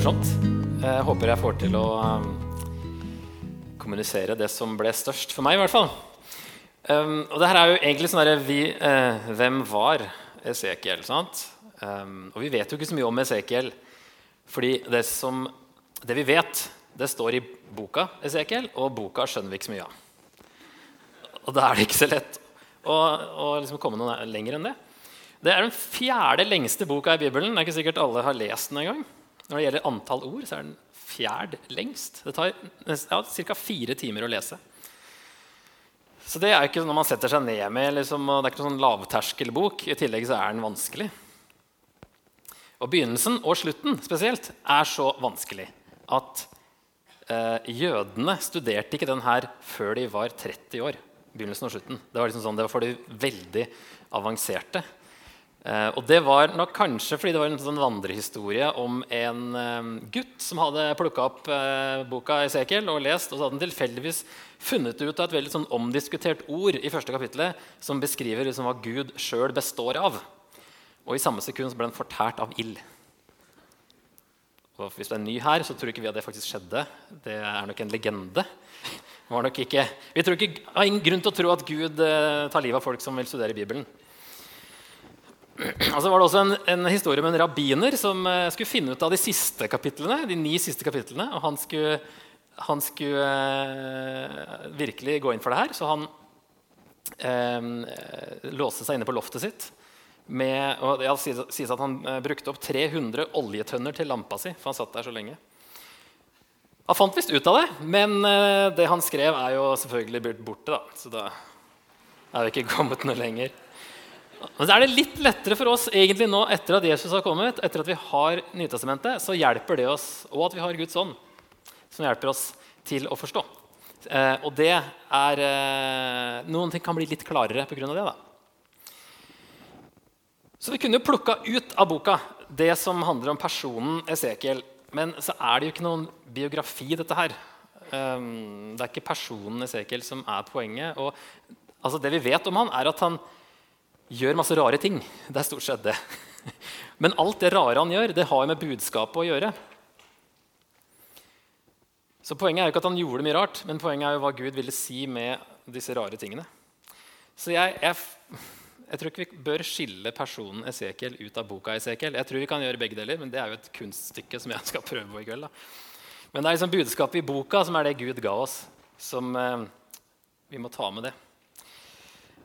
morsomt. Jeg håper jeg får til å eh, kommunisere det som ble størst for meg, i hvert fall. Um, og det her er jo egentlig sånn derre eh, Hvem var Esekiel? sant? Um, og vi vet jo ikke så mye om Esekiel. Fordi det, som, det vi vet, det står i boka Esekiel, og boka skjønner vi ikke så mye av. Og da er det ikke så lett å, å liksom komme noe lenger enn det. Det er den fjerde lengste boka i Bibelen. Det er ikke sikkert alle har lest den engang. Når det gjelder antall ord, så er den fjerd lengst. Det tar ja, ca. fire timer å lese. Så det er ikke noe man setter seg ned med liksom, Det er ikke noen sånn lavterskelbok. I tillegg så er den vanskelig. Og Begynnelsen og slutten spesielt er så vanskelig at eh, jødene studerte ikke den her før de var 30 år begynnelsen og slutten. Det var, liksom sånn, det var for de veldig avanserte. Eh, og det var nok kanskje fordi det var en sånn vandrehistorie om en eh, gutt som hadde plukka opp eh, boka Esekiel og lest, og så hadde han tilfeldigvis funnet ut av et veldig sånn omdiskutert ord i første kapittelet som beskriver liksom hva Gud sjøl består av. Og i samme sekund ble den fortært av ild. Og hvis du er ny her, så tror ikke vi at det faktisk skjedde. Det er nok en legende. Vi tror ikke, har ingen grunn til å tro at Gud eh, tar livet av folk som vil studere Bibelen. Og så var det også en, en, historie med en rabbiner som eh, skulle finne ut av de siste kapitlene, de ni siste kapitlene. Og han skulle, han skulle eh, virkelig gå inn for det her, så han eh, låste seg inne på loftet sitt. Med, og det sies at han eh, brukte opp 300 oljetønner til lampa si. for han satt der så lenge. Han fant visst ut av det, men eh, det han skrev, er jo selvfølgelig blitt borte. da, Så da er vi ikke kommet noe lenger. Men så er det litt lettere for oss egentlig nå etter at Jesus har kommet, etter at vi har Nytestamentet, så hjelper det oss, og at vi har Guds ånd, som hjelper oss til å forstå. Eh, og det er eh, Noen ting kan bli litt klarere pga. det. da. Så vi kunne jo plukka ut av boka det som handler om personen Esekiel. Men så er det jo ikke noen biografi, dette her. Um, det er ikke personen Esekiel som er poenget. Og, altså, det vi vet om han, er at han gjør masse rare ting. Det er stort sett det. Men alt det rare han gjør, det har med budskapet å gjøre. Så Poenget er jo ikke at han gjorde mye rart, men poenget er jo hva Gud ville si med disse rare tingene. Så jeg, jeg jeg tror ikke vi bør skille personen Esekiel ut av boka Esekiel. Jeg tror vi kan gjøre begge deler, men det er jo et kunststykke som jeg skal prøve på i kveld. Da. Men det er liksom budskapet i boka som er det Gud ga oss, som eh, vi må ta med det.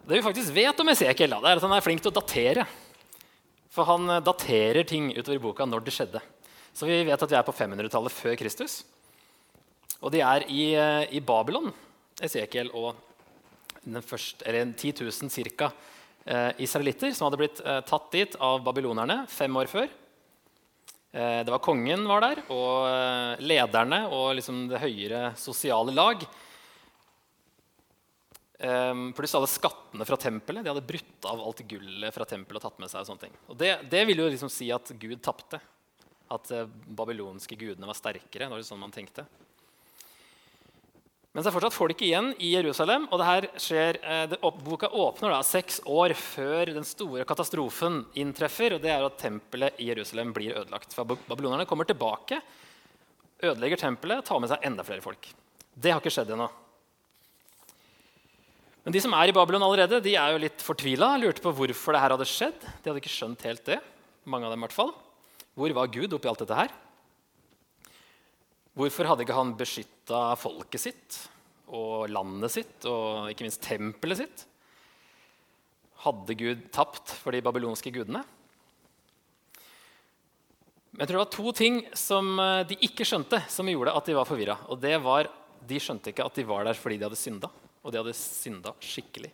Det vi faktisk vet om Esekiel, da, er at han er flink til å datere. For han eh, daterer ting utover boka når det skjedde. Så vi vet at vi er på 500-tallet før Kristus. Og de er i, eh, i Babylon, Esekiel og den første, eller 10 000 ca eh, israelitter som hadde blitt eh, tatt dit av babylonerne fem år før. Eh, det var Kongen var der, og eh, lederne og liksom det høyere sosiale lag. Eh, pluss alle skattene fra tempelet. De hadde brutt av alt gullet fra tempelet. og tatt med seg og sånne ting. Og det, det vil jo liksom si at Gud tapte. At uh, babylonske gudene var sterkere. Det var sånn man tenkte. Men så er fortsatt folk igjen i Jerusalem. og det her skjer, uh, det, Boka åpner da seks år før den store katastrofen inntreffer. og det er at Tempelet i Jerusalem blir ødelagt. For Babylonerne kommer tilbake, ødelegger tempelet og tar med seg enda flere folk. Det har ikke skjedd ennå. Men de som er i Babylon allerede, de er jo litt fortvila. Lurte på hvorfor det her hadde skjedd. De hadde ikke skjønt helt det. mange av dem i hvert fall. Hvor var Gud oppi alt dette her? Hvorfor hadde ikke han beskytta folket sitt og landet sitt og ikke minst tempelet sitt? Hadde Gud tapt for de babylonske gudene? Men jeg tror det var to ting som eh, de ikke skjønte, som gjorde at de var forvirra. Og det var, De skjønte ikke at de var der fordi de hadde synda, og de hadde synda skikkelig.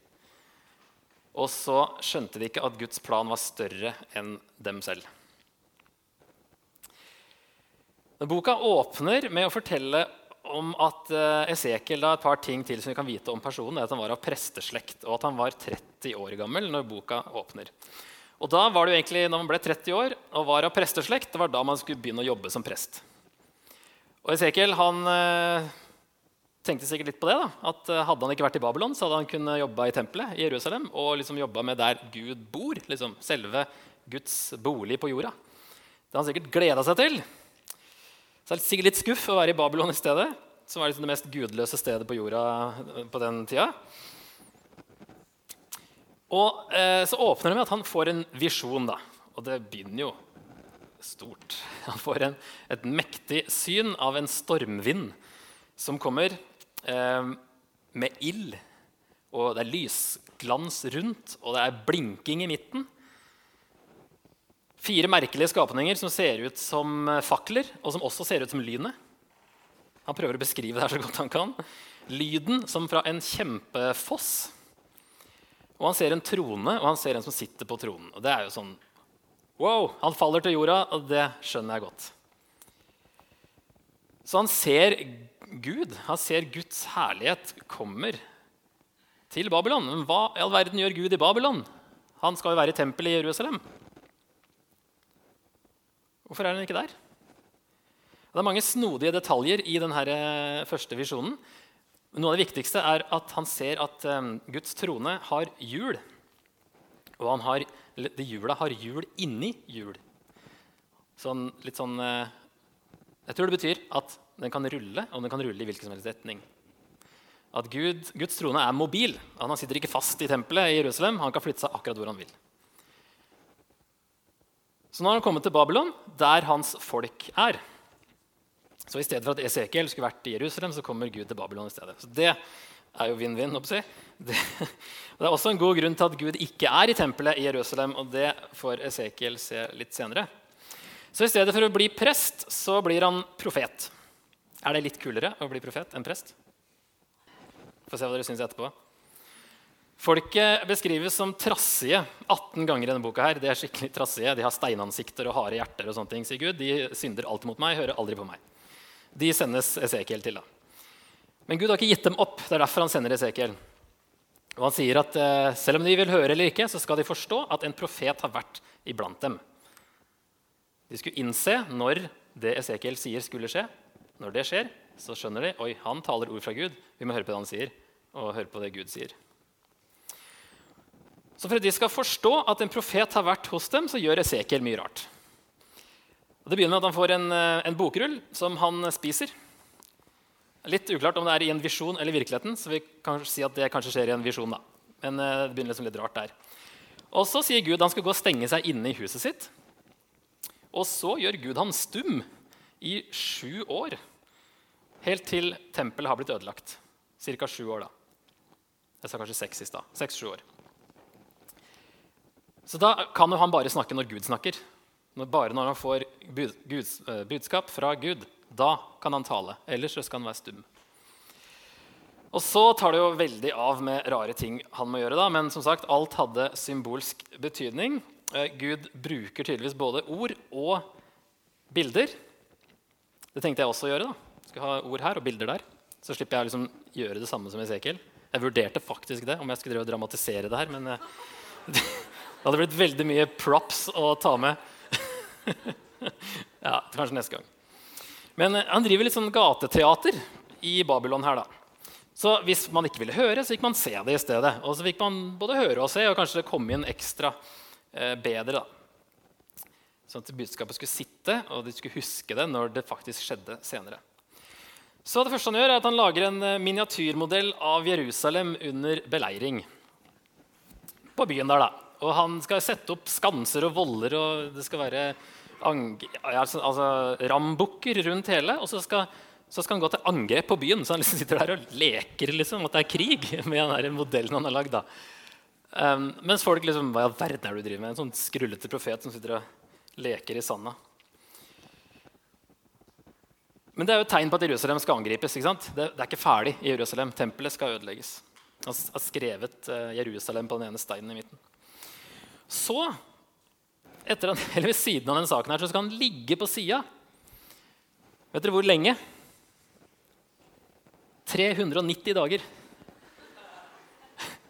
Og så skjønte de ikke at Guds plan var større enn dem selv. Boka åpner med å fortelle om at uh, Esekiel da, et par ting til som vi kan vite om personen, er at han var av presteslekt, og at han var 30 år gammel når boka åpner. Og da var det jo egentlig, når man ble 30 år og var av presteslekt, det var da man skulle begynne å jobbe som prest. Og Esekiel han uh, tenkte sikkert litt på det. da, at eh, Hadde han ikke vært i Babylon, så hadde han kunnet jobba i tempelet i Jerusalem og liksom jobba med der Gud bor. liksom Selve Guds bolig på jorda. Det har han sikkert gleda seg til. Så det er sikkert litt skuff å være i Babylon i stedet, som var liksom det mest gudløse stedet på jorda eh, på den tida. Og eh, Så åpner det med at han får en visjon. da, Og det begynner jo stort. Han får en, et mektig syn av en stormvind som kommer med ild. Og det er lysglans rundt, og det er blinking i midten. Fire merkelige skapninger som ser ut som eh, fakler, og som også ser ut som lynet. Han prøver å beskrive det her så godt han kan. Lyden som fra en kjempefoss. Og han ser en trone, og han ser en som sitter på tronen. Og det er jo sånn Wow! Han faller til jorda, og det skjønner jeg godt. Så han ser Gud, han ser Guds herlighet kommer til Babylon. Men hva i all verden gjør Gud i Babylon? Han skal jo være i tempelet i Jerusalem. Hvorfor er han ikke der? Det er mange snodige detaljer i denne eh, første visjonen. Noe av det viktigste er at han ser at eh, Guds trone har hjul. Og han har, de hjula har hjul inni hjul. Sånn, litt sånn eh, Jeg tror det betyr at den kan rulle, og den kan rulle i hvilken som helst retning. At Gud, Guds trone er mobil. Han sitter ikke fast i tempelet i Jerusalem. Han kan flytte seg akkurat hvor han vil. Så nå har han kommet til Babylon, der hans folk er. Så i stedet for at Esekiel skulle vært i Jerusalem, så kommer Gud til Babylon i stedet. Så det er jo vinn-vinn. Det, det, er også en god grunn til at Gud ikke er i tempelet i Jerusalem. og det får Esekiel se litt senere. Så i stedet for å bli prest, så blir han profet. Er det litt kulere å bli profet enn prest? Få se hva dere syns etterpå. Folket beskrives som trassige 18 ganger i denne boka. her. De er skikkelig trassige. De har steinansikter og harde hjerter. og sånne ting, sier Gud. De synder alltid mot meg, hører aldri på meg. De sendes Esekiel til. da. Men Gud har ikke gitt dem opp. Det er derfor han sender Esekiel. Og han sier at eh, selv om de vil høre eller ikke, så skal de forstå at en profet har vært iblant dem. De skulle innse når det Esekiel sier, skulle skje. Når det skjer, så skjønner de oi, han taler ord fra Gud. Vi må høre på det han sier, og høre på det Gud sier. Så For at de skal forstå at en profet har vært hos dem, så gjør Esekiel mye rart. Og det begynner med at han får en, eh, en bokrull som han spiser. Litt uklart om det er i en visjon eller virkeligheten. så vi kan si at det kanskje skjer i en visjon da. Men eh, det begynner liksom litt rart der. Og så sier Gud han skal gå og stenge seg inne i huset sitt. Og så gjør Gud han stum i sju år. Helt til tempelet har blitt ødelagt. Ca. sju år, da. Jeg sa kanskje seks i stad. Seks-sju år. Så da kan jo han bare snakke når Gud snakker. Bare når han får Guds, uh, budskap fra Gud. Da kan han tale. Ellers skal han være stum. Og så tar det jo veldig av med rare ting han må gjøre. da, Men som sagt, alt hadde symbolsk betydning. Uh, Gud bruker tydeligvis både ord og bilder. Det tenkte jeg også å gjøre. da. Skal ha ord her og bilder der. Så slipper jeg å liksom gjøre det samme som Esekiel. Jeg vurderte faktisk det, om jeg skulle dramatisere det her. men... Uh, det hadde blitt veldig mye props å ta med. ja, Kanskje neste gang. Men eh, han driver litt sånn gateteater i Babylon her, da. Så hvis man ikke ville høre, så fikk man se det i stedet. Og så fikk man både høre og se, og kanskje det kom inn ekstra eh, bedre. da. Sånn at budskapet skulle sitte, og de skulle huske det når det faktisk skjedde senere. Så det første han gjør, er at han lager en eh, miniatyrmodell av Jerusalem under beleiring. På byen der, da. Og han skal sette opp skanser og voller, og det skal være altså, altså, rambukker rundt hele. Og så skal, så skal, han gå til angrep på byen. Så han liksom sitter der og leker liksom, at det er krig med den der modellen han har lagd. Um, mens folk liksom Hva i all verden er det du driver med? En sånn skrullete profet som sitter og leker i sanda. Men det er jo et tegn på at Jerusalem skal angripes. ikke sant? Det, det er ikke ferdig i Jerusalem. Tempelet skal ødelegges. Han har skrevet uh, Jerusalem på den ene steinen i midten. Så, etter eller ved siden av den saken her, så skal han ligge på sida. Vet dere hvor lenge? 390 dager.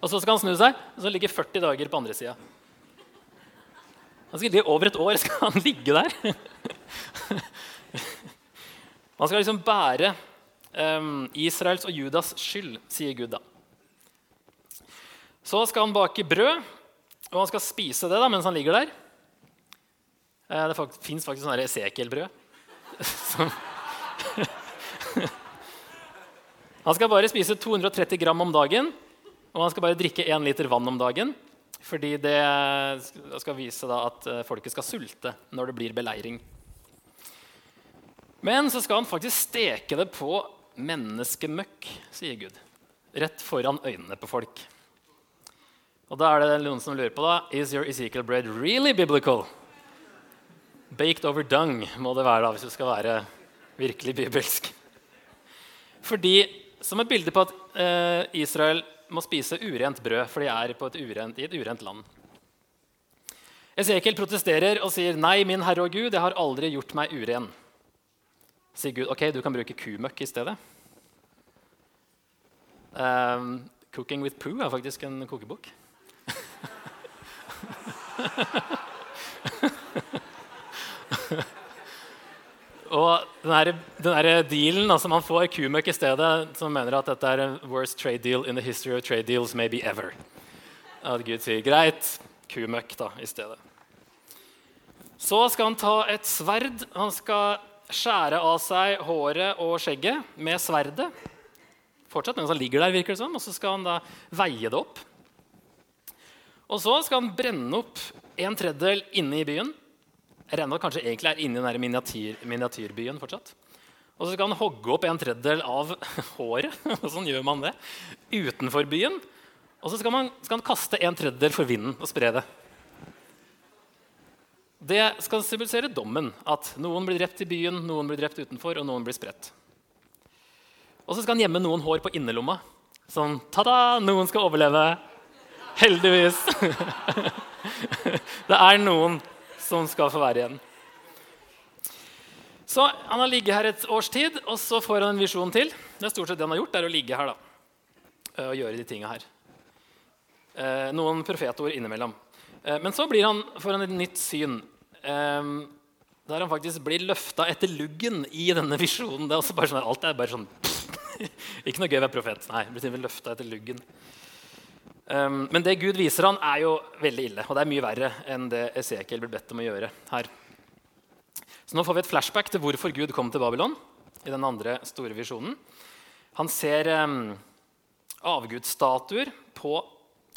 Og så skal han snu seg, og så ligger 40 dager på andre sida. Han skal over et år skal han ligge der. Han skal liksom bære Um, Israels og Judas skyld, sier Gud da. Så skal han bake brød, og han skal spise det da, mens han ligger der. Eh, det fins faktisk sånn Esekiel-brød. han skal bare spise 230 gram om dagen, og han skal bare drikke 1 liter vann om dagen. Fordi det skal vise at eh, folket skal sulte når det blir beleiring. Men så skal han faktisk steke det på menneskemøkk, sier Gud. Rett foran øynene på folk. Og da er det noen som lurer på da, Is your Ezekiel bread really biblical? Baked over dung må det være da, hvis du skal være virkelig bibelsk. Fordi, Som et bilde på at eh, Israel må spise urent brød, for de er et urent, i et urent land. Esekiel protesterer og sier, 'Nei, min Herre og Gud, jeg har aldri gjort meg uren.' Sier Gud, 'Ok, du kan bruke kumøkk i stedet.' Um, 'Cooking with Poo' er faktisk en kokebok. Og den, her, den her dealen, altså Man får kumøkk i stedet, som mener at dette er en worst trade deal in the history of trade deals maybe ever. At Gud sier greit, kumøkk da, i stedet. Så skal han ta et sverd. Han skal skjære av seg håret og skjegget med sverdet. Fortsatt mens han ligger der, virker det som. Og så skal han da veie det opp. Og så skal han brenne opp en tredjedel inne i byen. Jeg kanskje egentlig er inne i den miniatyr, miniatyrbyen fortsatt. Og så skal han hogge opp en tredjedel av håret. og sånn gjør man det, utenfor byen. Og så skal, man, skal han kaste en tredjedel for vinden og spre det. Det skal symbolisere dommen. At noen blir drept i byen, noen blir drept utenfor, og noen blir spredt. Og så skal han gjemme noen hår på innerlomma. Sånn ta-da! Noen skal overleve. Heldigvis. det er noen som skal få være igjen. Så Han har ligget her et års tid, og så får han en visjon til. Det er stort sett det han har gjort, det er å ligge her da, eh, og gjøre de tinga her. Eh, noen profetord innimellom. Eh, men så blir han, får han et nytt syn. Der han faktisk blir løfta etter luggen i denne visjonen. Det er også bare sånn, alt er bare sånn Ikke noe gøy å være profet. Nei, blir løfta etter luggen. Um, men det Gud viser han, er jo veldig ille. Og det er mye verre enn det Esekiel blir bedt om å gjøre her. Så nå får vi et flashback til hvorfor Gud kom til Babylon. i den andre store visjonen. Han ser um, avgudsstatuer på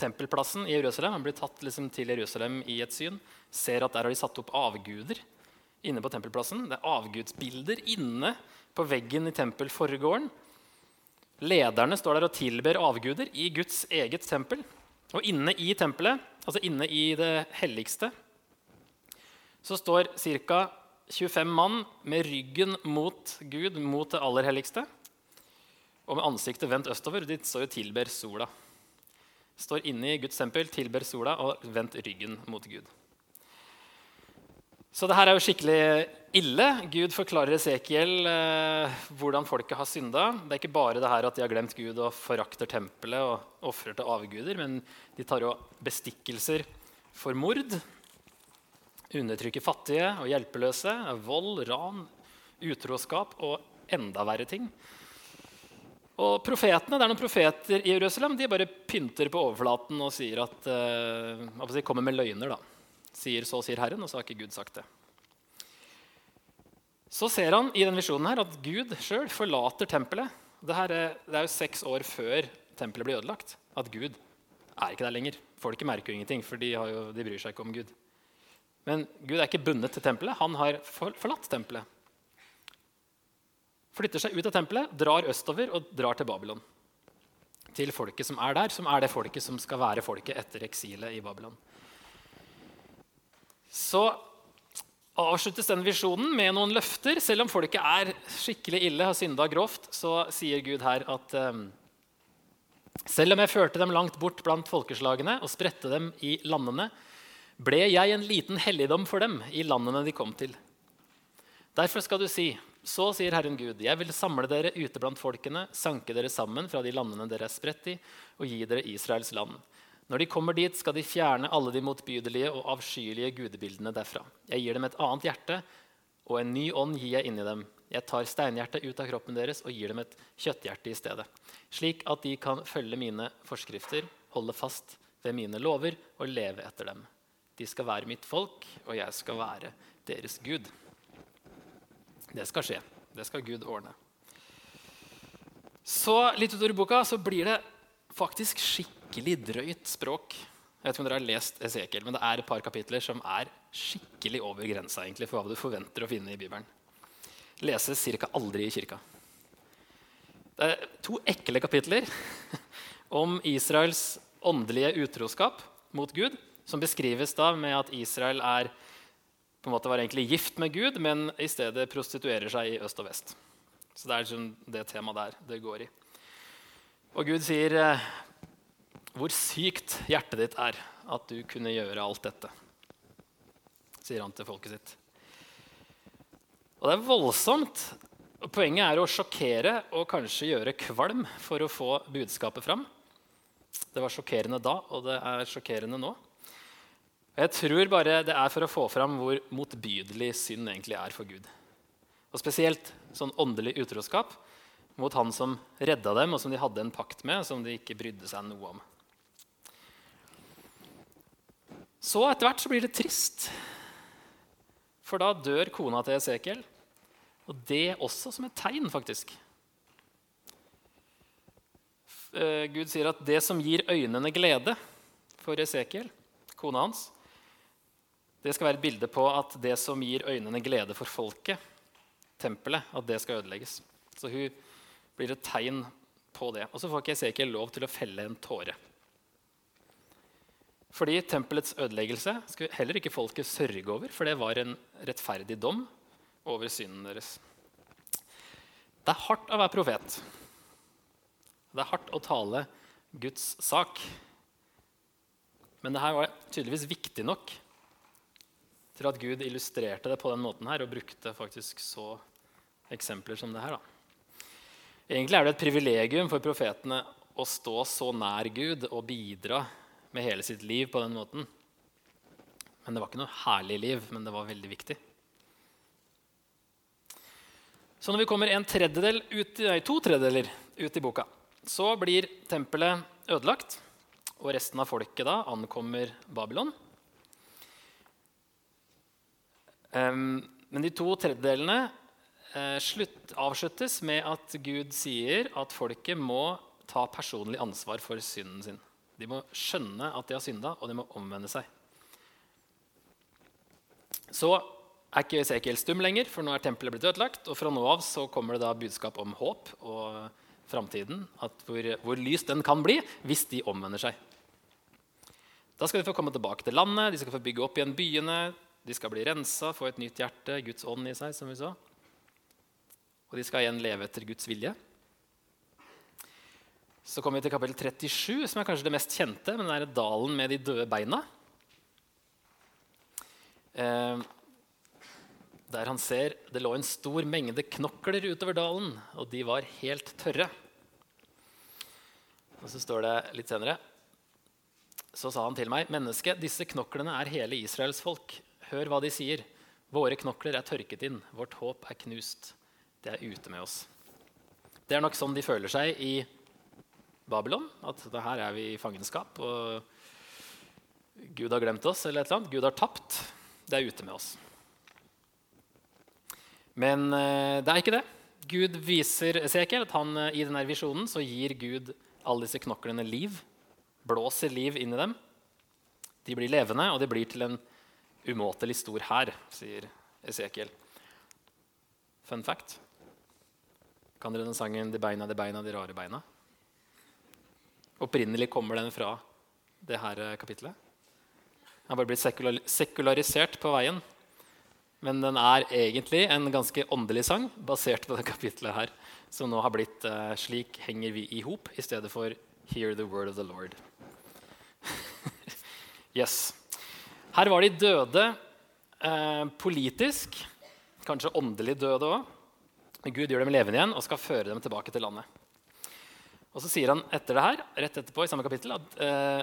tempelplassen i Jerusalem. Han blir tatt liksom, til Jerusalem i et syn. Ser at der har de satt opp avguder inne på tempelplassen. Det er avgudsbilder inne på veggen i tempelforgården. Lederne står der og tilber avguder i Guds eget tempel. Og inne i tempelet, altså inne i det helligste, så står ca. 25 mann med ryggen mot Gud, mot det aller helligste, og med ansiktet vendt østover. De står og tilber sola. Står inne i Guds tempel, tilber sola og vendt ryggen mot Gud. Så det her er jo skikkelig ille. Gud forklarer Esekiel eh, hvordan folket har synda. Det er ikke bare det her at de har glemt Gud og forakter tempelet og ofrer til avguder, men de tar jo bestikkelser for mord. Undertrykker fattige og hjelpeløse. Vold, ran, utroskap og enda verre ting. Og profetene, Det er noen profeter i Jerusalem de bare pynter på overflaten og sier at, uh, kommer med løgner. da sier så sier Herren, og så har ikke Gud sagt det. Så ser han i denne visjonen her at Gud sjøl forlater tempelet. Det, er, det er jo seks år før tempelet blir ødelagt, at Gud er ikke der lenger. Folket merker jo ingenting, for de, jo, de bryr seg ikke om Gud. Men Gud er ikke bundet til tempelet. Han har forlatt tempelet. Flytter seg ut av tempelet, drar østover og drar til Babylon. Til folket som er der, som er det folket som skal være folket etter eksilet i Babylon så avsluttes den visjonen med noen løfter. Selv om folket er skikkelig ille, har synda grovt, så sier Gud her at um, selv om jeg førte dem langt bort blant folkeslagene og spredte dem i landene, ble jeg en liten helligdom for dem i landene de kom til. Derfor skal du si, så sier Herren Gud, jeg vil samle dere ute blant folkene, sanke dere sammen fra de landene dere er spredt i, og gi dere Israels land. Når de kommer dit, skal de fjerne alle de motbydelige og avskyelige gudebildene derfra. Jeg gir dem et annet hjerte, og en ny ånd gir jeg inni dem. Jeg tar steinhjertet ut av kroppen deres og gir dem et kjøtthjerte i stedet, slik at de kan følge mine forskrifter, holde fast ved mine lover og leve etter dem. De skal være mitt folk, og jeg skal være deres Gud. Det skal skje. Det skal Gud ordne. Så litt utover i boka så blir det faktisk skikkelig drøyt språk. Jeg vet ikke om dere har lest Esekiel, men Det er et par kapitler som er skikkelig over grensa egentlig, for hva du forventer å finne i Bibelen. Leses ca. aldri i kirka. Det er to ekle kapitler om Israels åndelige utroskap mot Gud, som beskrives da med at Israel er, på en måte var egentlig gift med Gud, men i stedet prostituerer seg i øst og vest. Så det er liksom det temaet der det går i. Og Gud sier, eh, 'Hvor sykt hjertet ditt er at du kunne gjøre alt dette', sier han til folket sitt. Og det er voldsomt. Poenget er å sjokkere og kanskje gjøre kvalm for å få budskapet fram. Det var sjokkerende da, og det er sjokkerende nå. Jeg tror bare det er for å få fram hvor motbydelig synd egentlig er for Gud. Og spesielt sånn åndelig utroskap mot han som redda dem, og som de hadde en pakt med, som de ikke brydde seg noe om. Så etter hvert så blir det trist, for da dør kona til Esekiel. Og det også som et tegn, faktisk. Eh, Gud sier at det som gir øynene glede for Esekiel, kona hans, det skal være et bilde på at det som gir øynene glede for folket, tempelet, at det skal ødelegges. Så hun blir et tegn på det. Og så får ikke Esekiel lov til å felle en tåre. Fordi tempelets ødeleggelse skulle heller ikke folket sørge over, for det var en rettferdig dom over synden deres. Det er hardt å være profet. Det er hardt å tale Guds sak. Men det her var tydeligvis viktig nok til at Gud illustrerte det på den måten her og brukte faktisk så eksempler som det her. Da. Egentlig er det et privilegium for profetene å stå så nær Gud og bidra med hele sitt liv på den måten. Men det var ikke noe herlig liv, men det var veldig viktig. Så når vi kommer en tredjedel ut, nei, to tredjedeler ut i boka, så blir tempelet ødelagt, og resten av folket da ankommer Babylon. Um, men de to tredjedelene eh, slutt, avsluttes med at Gud sier at folket må ta personlig ansvar for synden sin. De må skjønne at de har synda, og de må omvende seg. Så er ikke Esekiel stum lenger, for nå er tempelet blitt ødelagt. Og fra nå av så kommer det da budskap om håp og framtiden. Hvor, hvor lys den kan bli hvis de omvender seg. Da skal de få komme tilbake til landet, de skal få bygge opp igjen byene. De skal bli rensa, få et nytt hjerte, Guds ånd i seg, som vi så. Og de skal igjen leve etter Guds vilje. Så kommer vi til kapittel 37, som er kanskje det mest kjente. men det er dalen med de døde beina. Eh, der han ser det lå en stor mengde knokler utover dalen, og de var helt tørre. Og så står det litt senere Så sa han til meg, menneske, disse knoklene er hele Israels folk. Hør hva de sier. Våre knokler er tørket inn, vårt håp er knust det er ute med oss. Det er nok sånn de føler seg i Babylon. At her er vi i fangenskap, og Gud har glemt oss. eller et eller annet. Gud har tapt. Det er ute med oss. Men eh, det er ikke det. Gud viser Esekiel at han, eh, i denne visjonen så gir Gud alle disse knoklene liv. Blåser liv inn i dem. De blir levende, og de blir til en umåtelig stor hær, sier Esekiel. Fun fact. Kan dere den sangen 'De beina, de beina, de rare beina'? Opprinnelig kommer den fra det her eh, kapitlet. Den har bare blitt sekularisert på veien. Men den er egentlig en ganske åndelig sang basert på det kapitlet her, som nå har blitt uh, 'Slik henger vi i hop' i stedet for 'Hear the word of the Lord'. yes. Her var de døde uh, politisk, kanskje åndelig døde òg. Gud gjør dem levende igjen og skal føre dem tilbake til landet. Og Så sier han etter det her, rett etterpå i samme kapittel at eh,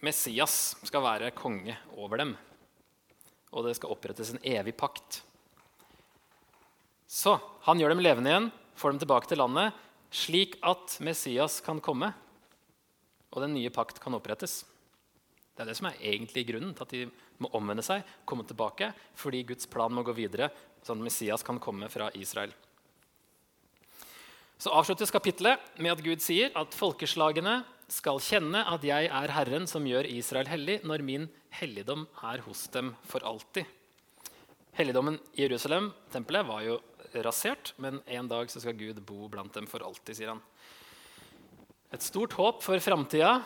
Messias skal være konge over dem. Og det skal opprettes en evig pakt. Så han gjør dem levende igjen, får dem tilbake til landet, slik at Messias kan komme og den nye pakt kan opprettes. Det er det som er egentlig grunnen til at de må omvende seg, komme tilbake, fordi Guds plan må gå videre, sånn at Messias kan komme fra Israel. Så avsluttes kapitlet med at Gud sier at folkeslagene skal kjenne at jeg er Herren som gjør Israel hellig, når min helligdom er hos dem for alltid. Helligdommen i Jerusalem, tempelet, var jo rasert, men en dag så skal Gud bo blant dem for alltid, sier han. Et stort håp for framtida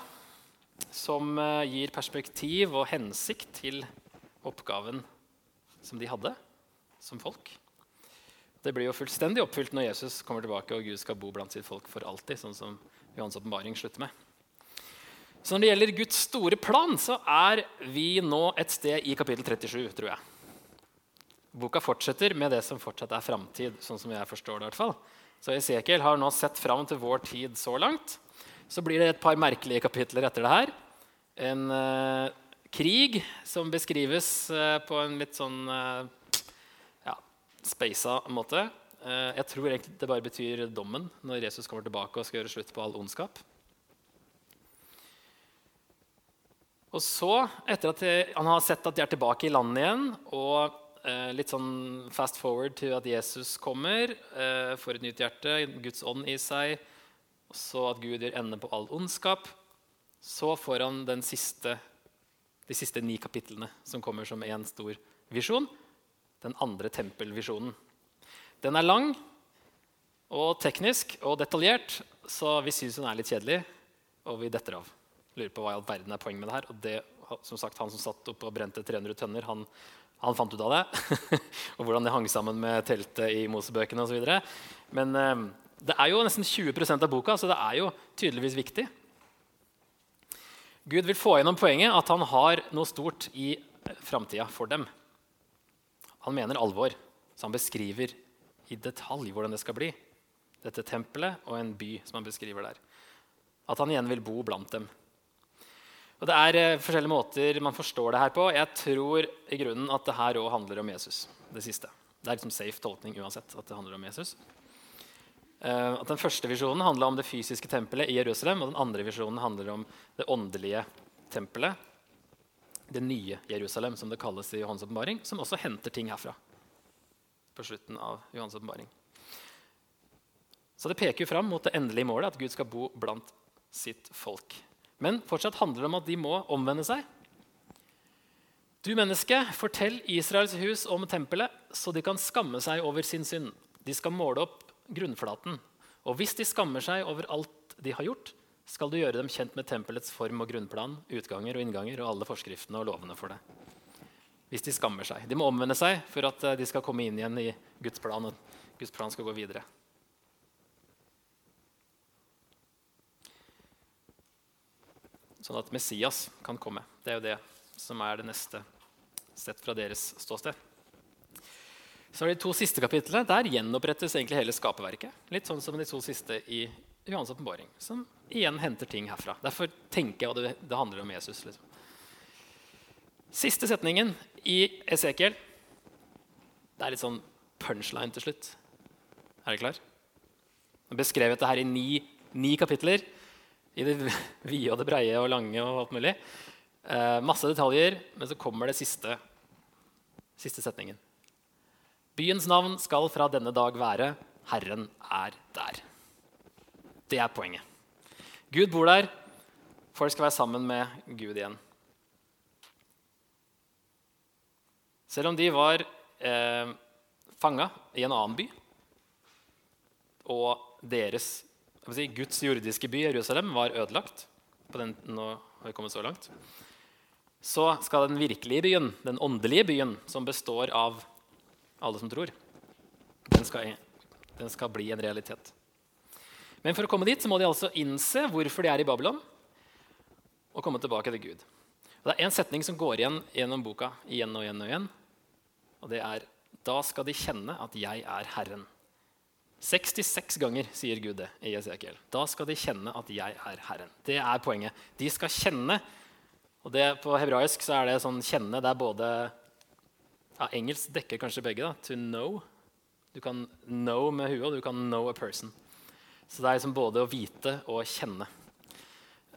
som eh, gir perspektiv og hensikt til oppgaven som de hadde som folk. Det blir jo fullstendig oppfylt når Jesus kommer tilbake og Gud skal bo blant sitt folk for alltid. sånn som Johans åpenbaring slutter med. Så når det gjelder Guds store plan, så er vi nå et sted i kapittel 37, tror jeg. Boka fortsetter med det som fortsatt er framtid, sånn som jeg forstår det. i hvert fall. Så Esekiel har nå sett fram til vår tid så langt. Så blir det et par merkelige kapitler etter det her. En uh, krig som beskrives uh, på en litt sånn uh, speisa måte. jeg tror egentlig det bare betyr dommen når Jesus kommer tilbake og skal gjøre slutt på all ondskap. Og så, etter at han har sett at de er tilbake i landet igjen, og litt sånn fast forward til at Jesus kommer, får et nytt hjerte, Guds ånd i seg, og så at Gud gjør ende på all ondskap, så får han siste, de siste ni kapitlene, som kommer som én stor visjon. Den andre tempelvisjonen. Den er lang og teknisk og detaljert, så vi syns den er litt kjedelig, og vi detter av. Lurer på hva i all verden er poenget med det her. Og det, som sagt, han som satt oppe og brente 300 tønner, han, han fant ut av det. og hvordan det hang sammen med teltet i Mosebøkene osv. Men eh, det er jo nesten 20% av boka, så det er jo tydeligvis viktig. Gud vil få gjennom poenget at han har noe stort i framtida for dem. Han mener alvor, så han beskriver i detalj hvordan det skal bli. Dette tempelet og en by som han beskriver der. At han igjen vil bo blant dem. Og Det er eh, forskjellige måter man forstår det her på. Jeg tror i grunnen at det her òg handler om Jesus. Det siste. Det er liksom safe tolkning uansett. at det handler om Jesus. Eh, at Den første visjonen handla om det fysiske tempelet i Jerusalem. Og den andre visjonen handler om det åndelige tempelet. Det nye Jerusalem, som det kalles i Johans åpenbaring. Som også henter ting herfra. på slutten av Johans åpenbaring. Så det peker jo fram mot det endelige målet, at Gud skal bo blant sitt folk. Men fortsatt handler det om at de må omvende seg. Du menneske, fortell Israels hus om tempelet, så de kan skamme seg over sin synd. De skal måle opp grunnflaten. Og hvis de skammer seg over alt de har gjort, skal du gjøre dem kjent med tempelets form og grunnplan, utganger og innganger og alle forskriftene og lovene for det. Hvis de skammer seg. De må omvende seg for at eh, de skal komme inn igjen i Guds plan, og Guds plan skal gå videre. Sånn at Messias kan komme. Det er jo det som er det neste sett fra deres ståsted. Så er det de to siste kapitlene. Der gjenopprettes egentlig hele skaperverket. Litt sånn som de to siste i Johans åpenbaring, som igjen henter ting herfra. Derfor tenker jeg at det, det handler om Jesus. Liksom. Siste setningen i Esekiel. Det er litt sånn punchline til slutt. Er dere klar? Jeg beskrev beskrevet det her i ni, ni, kapitler. I det vide og det breie og lange og alt mulig. Eh, masse detaljer, men så kommer det siste, siste setningen. Byens navn skal fra denne dag være 'Herren er der'. Det er poenget. Gud bor der. Folk skal være sammen med Gud igjen. Selv om de var eh, fanga i en annen by, og deres si, Guds jordiske by, Jerusalem, var ødelagt den, Nå har vi kommet så langt. Så skal den virkelige byen, den åndelige byen, som består av alle som tror. Den skal, den skal bli en realitet. Men for å komme dit så må de altså innse hvorfor de er i Babylon, og komme tilbake til Gud. Og det er en setning som går igjen gjennom boka igjen og igjen. Og igjen, og det er Da skal de kjenne at jeg er Herren. 66 ganger sier Gud det i Esekiel. Da skal de kjenne at jeg er Herren. Det er poenget. De skal kjenne. Og det, På hebraisk så er det sånn kjenne. Det er både ja, Engelsk dekker kanskje begge. da, To know. Du kan know med huet, og du kan know a person. Så det er liksom både å vite og kjenne.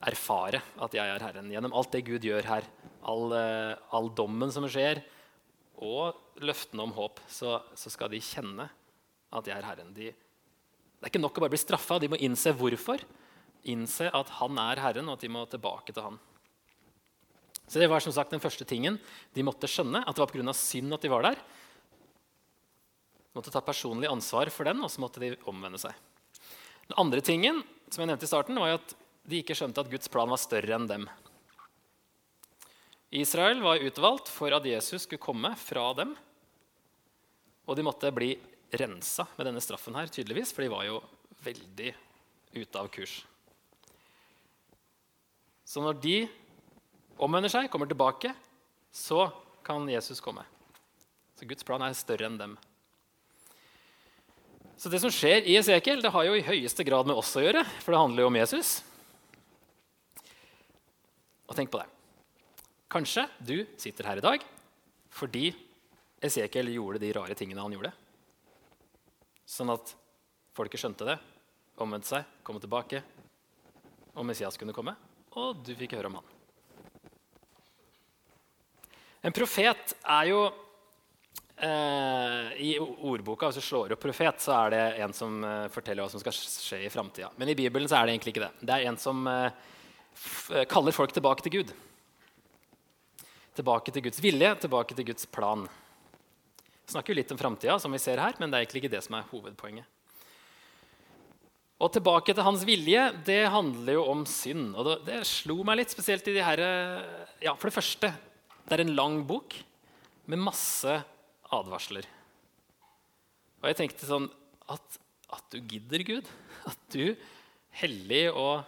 Erfare at jeg er Herren. Gjennom alt det Gud gjør her, all, eh, all dommen som skjer, og løftene om håp, så, så, skal de kjenne at jeg er Herren. De, det er ikke nok å bare bli straffa, de må innse hvorfor. Innse at han er Herren, og at de må tilbake til han. Så Det var som sagt den første tingen de måtte skjønne, at det var pga. synd at de var der. De måtte ta personlig ansvar for den, og så måtte de omvende seg. Den andre tingen som jeg nevnte i starten, var at de ikke skjønte at Guds plan var større enn dem. Israel var utvalgt for at Jesus skulle komme fra dem. Og de måtte bli rensa med denne straffen her, tydeligvis, for de var jo veldig ute av kurs. Så når de omvender seg, kommer tilbake, så kan Jesus komme. Så Guds plan er større enn dem. Så det som skjer i Esekiel, det har jo i høyeste grad med oss å gjøre, for det handler jo om Jesus. Og tenk på det. Kanskje du sitter her i dag fordi Esekiel gjorde de rare tingene han gjorde. Sånn at folket skjønte det, omvendte seg, kom tilbake, og Messias kunne komme. Og du fikk høre om han. En profet er jo I ordboka, hvis du slår opp profet, så er det en som eh, forteller hva som skal skje i framtida. Men i Bibelen så er det egentlig ikke det. Det er en som eh, kaller folk tilbake til Gud. Tilbake til Guds vilje, tilbake til Guds plan. Vi snakker jo litt om framtida, som vi ser her, men det er egentlig ikke det som er hovedpoenget. Og tilbake til hans vilje, det handler jo om synd. Og det, det slo meg litt, spesielt i de her Ja, for det første, det er en lang bok med masse advarsler. Og jeg tenkte sånn at, at du gidder, Gud. At du, hellig og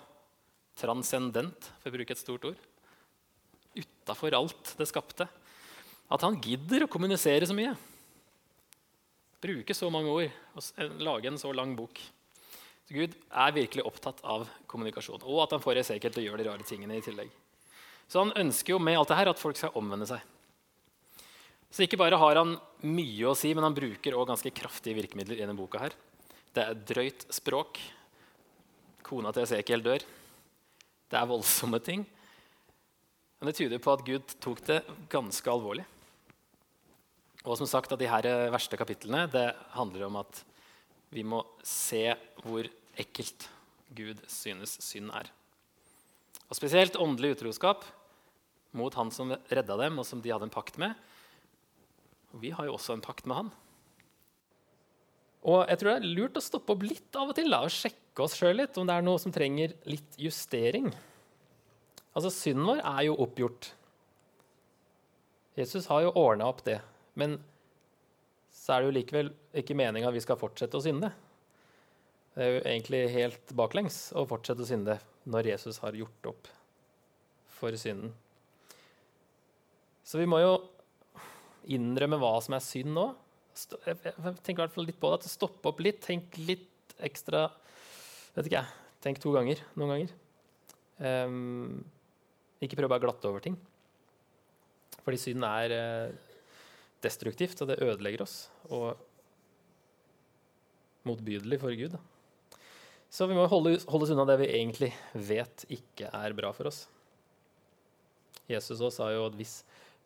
transcendent, for å bruke et stort ord, utafor alt det skapte, at han gidder å kommunisere så mye. Bruke så mange ord og lage en så lang bok. Så Gud er virkelig opptatt av kommunikasjon, og at han får Esekiel til å gjøre de rare tingene i tillegg. Så han ønsker jo med alt det her at folk skal omvende seg. Så ikke bare har han mye å si, men han bruker også ganske kraftige virkemidler i denne boka. her. Det er drøyt språk. Kona til Esekiel dør. Det er voldsomme ting. Men det tyder på at Gud tok det ganske alvorlig. Og som sagt, at de her verste kapitlene det handler om at vi må se hvor ekkelt Gud synes synd er. Og Spesielt åndelig utroskap mot han som redda dem, og som de hadde en pakt med. Og vi har jo også en pakt med han. Og jeg tror det er lurt å stoppe opp litt av og til da, og sjekke oss sjøl litt om det er noe som trenger litt justering. Altså, Synden vår er jo oppgjort. Jesus har jo ordna opp det. Men så er det jo likevel ikke meninga vi skal fortsette å synde. Det er jo egentlig helt baklengs å fortsette å synde når Jesus har gjort opp for synden. Så vi må jo innrømme hva som er synd nå. Tenker i hvert fall litt på det, at Stoppe opp litt, tenk litt ekstra vet ikke jeg, Tenk to ganger noen ganger. Um, ikke prøv bare å glatte over ting. Fordi synd er uh, destruktivt, og det ødelegger oss. Og motbydelig for Gud. Så vi må holde oss unna det vi egentlig vet ikke er bra for oss. Jesus også sa jo at hvis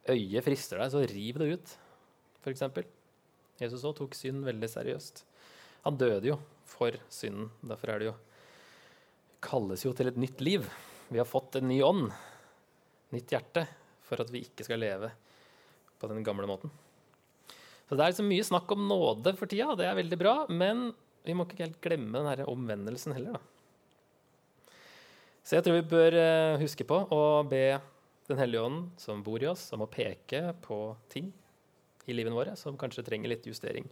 øyet frister deg, så riv det ut, f.eks. Jesus òg tok synd veldig seriøst. Han døde jo for synden. Derfor er det jo kalles jo til et nytt liv. Vi har fått en ny ånd, nytt hjerte, for at vi ikke skal leve på den gamle måten. Så Det er liksom mye snakk om nåde for tida, det er veldig bra. Men vi må ikke helt glemme den omvendelsen heller. da. Så jeg tror vi bør eh, huske på å be den hellige ånden som bor i oss, som må peke på ting i livene våre som kanskje trenger litt justering.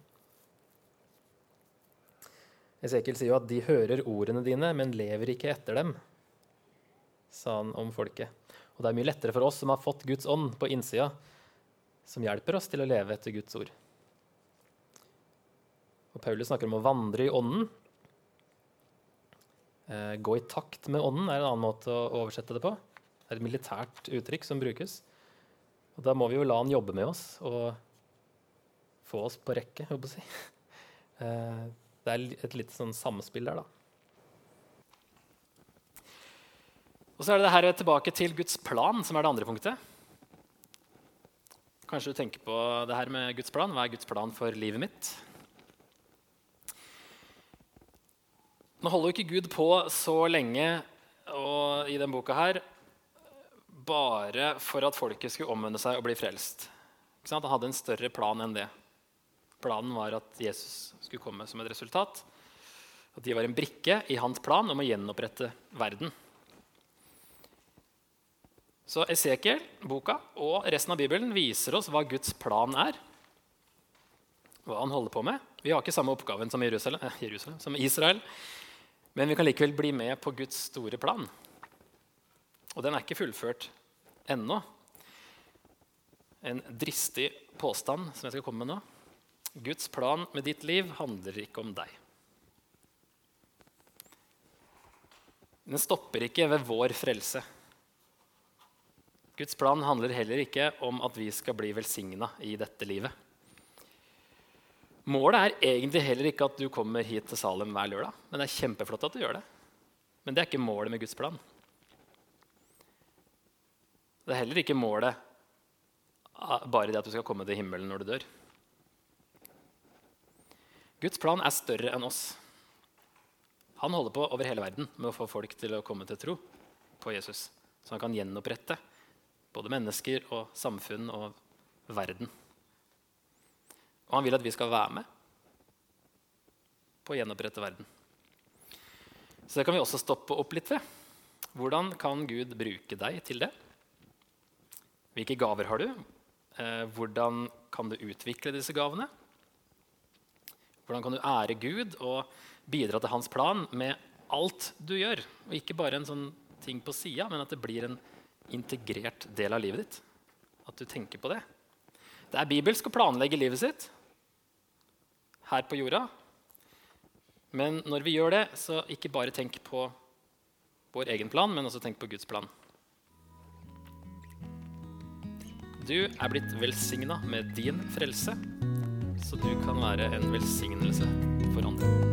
Esekiel sier jo at de hører ordene dine, men lever ikke etter dem, sa han om folket. Og det er mye lettere for oss som har fått Guds ånd på innsida, som hjelper oss til å leve etter Guds ord. Og Paulus snakker om å vandre i ånden. Eh, gå i takt med ånden er en annen måte å oversette det på er et militært uttrykk som brukes. Og da må vi jo la han jobbe med oss og få oss på rekke. håper jeg å Si. Eh, det er et lite sånn samspill der, da. Og så er det det her tilbake til Guds plan, som er det andre punktet. Kanskje du tenker på det her med Guds plan. Hva er Guds plan for livet mitt? Nå holder jo ikke Gud på så lenge og i denne boka her bare for at folket skulle omvende seg og bli frelst. Han hadde en større plan enn det. Planen var at Jesus skulle komme som et resultat. At de var en brikke i hans plan om å gjenopprette verden. Så Esekiel, boka og resten av Bibelen viser oss hva Guds plan er. Hva han holder på med. Vi har ikke samme oppgaven som, Jerusalem, eh, Jerusalem, som Israel. Men vi kan likevel bli med på Guds store plan. Og den er ikke fullført ennå. En dristig påstand som jeg skal komme med nå. Guds plan med ditt liv handler ikke om deg. Den stopper ikke ved vår frelse. Guds plan handler heller ikke om at vi skal bli velsigna i dette livet. Målet er egentlig heller ikke at du kommer hit til Salem hver lørdag. Men det er kjempeflott at du gjør det. Men det er ikke målet med Guds plan. Det er heller ikke målet bare det at du skal komme til himmelen når du dør. Guds plan er større enn oss. Han holder på over hele verden med å få folk til å komme til tro på Jesus. Så han kan gjenopprette både mennesker og samfunn og verden. Og han vil at vi skal være med på å gjenopprette verden. Så det kan vi også stoppe opp litt ved. Hvordan kan Gud bruke deg til det? Hvilke gaver har du? Eh, hvordan kan du utvikle disse gavene? Hvordan kan du ære Gud og bidra til hans plan med alt du gjør? Og ikke bare en sånn ting på sida, men at det blir en integrert del av livet ditt. At du tenker på det. Det er bibelsk å planlegge livet sitt her på jorda. Men når vi gjør det, så ikke bare tenk på vår egen plan, men også tenk på Guds plan. Du er blitt velsigna med din frelse, så du kan være en velsignelse for andre.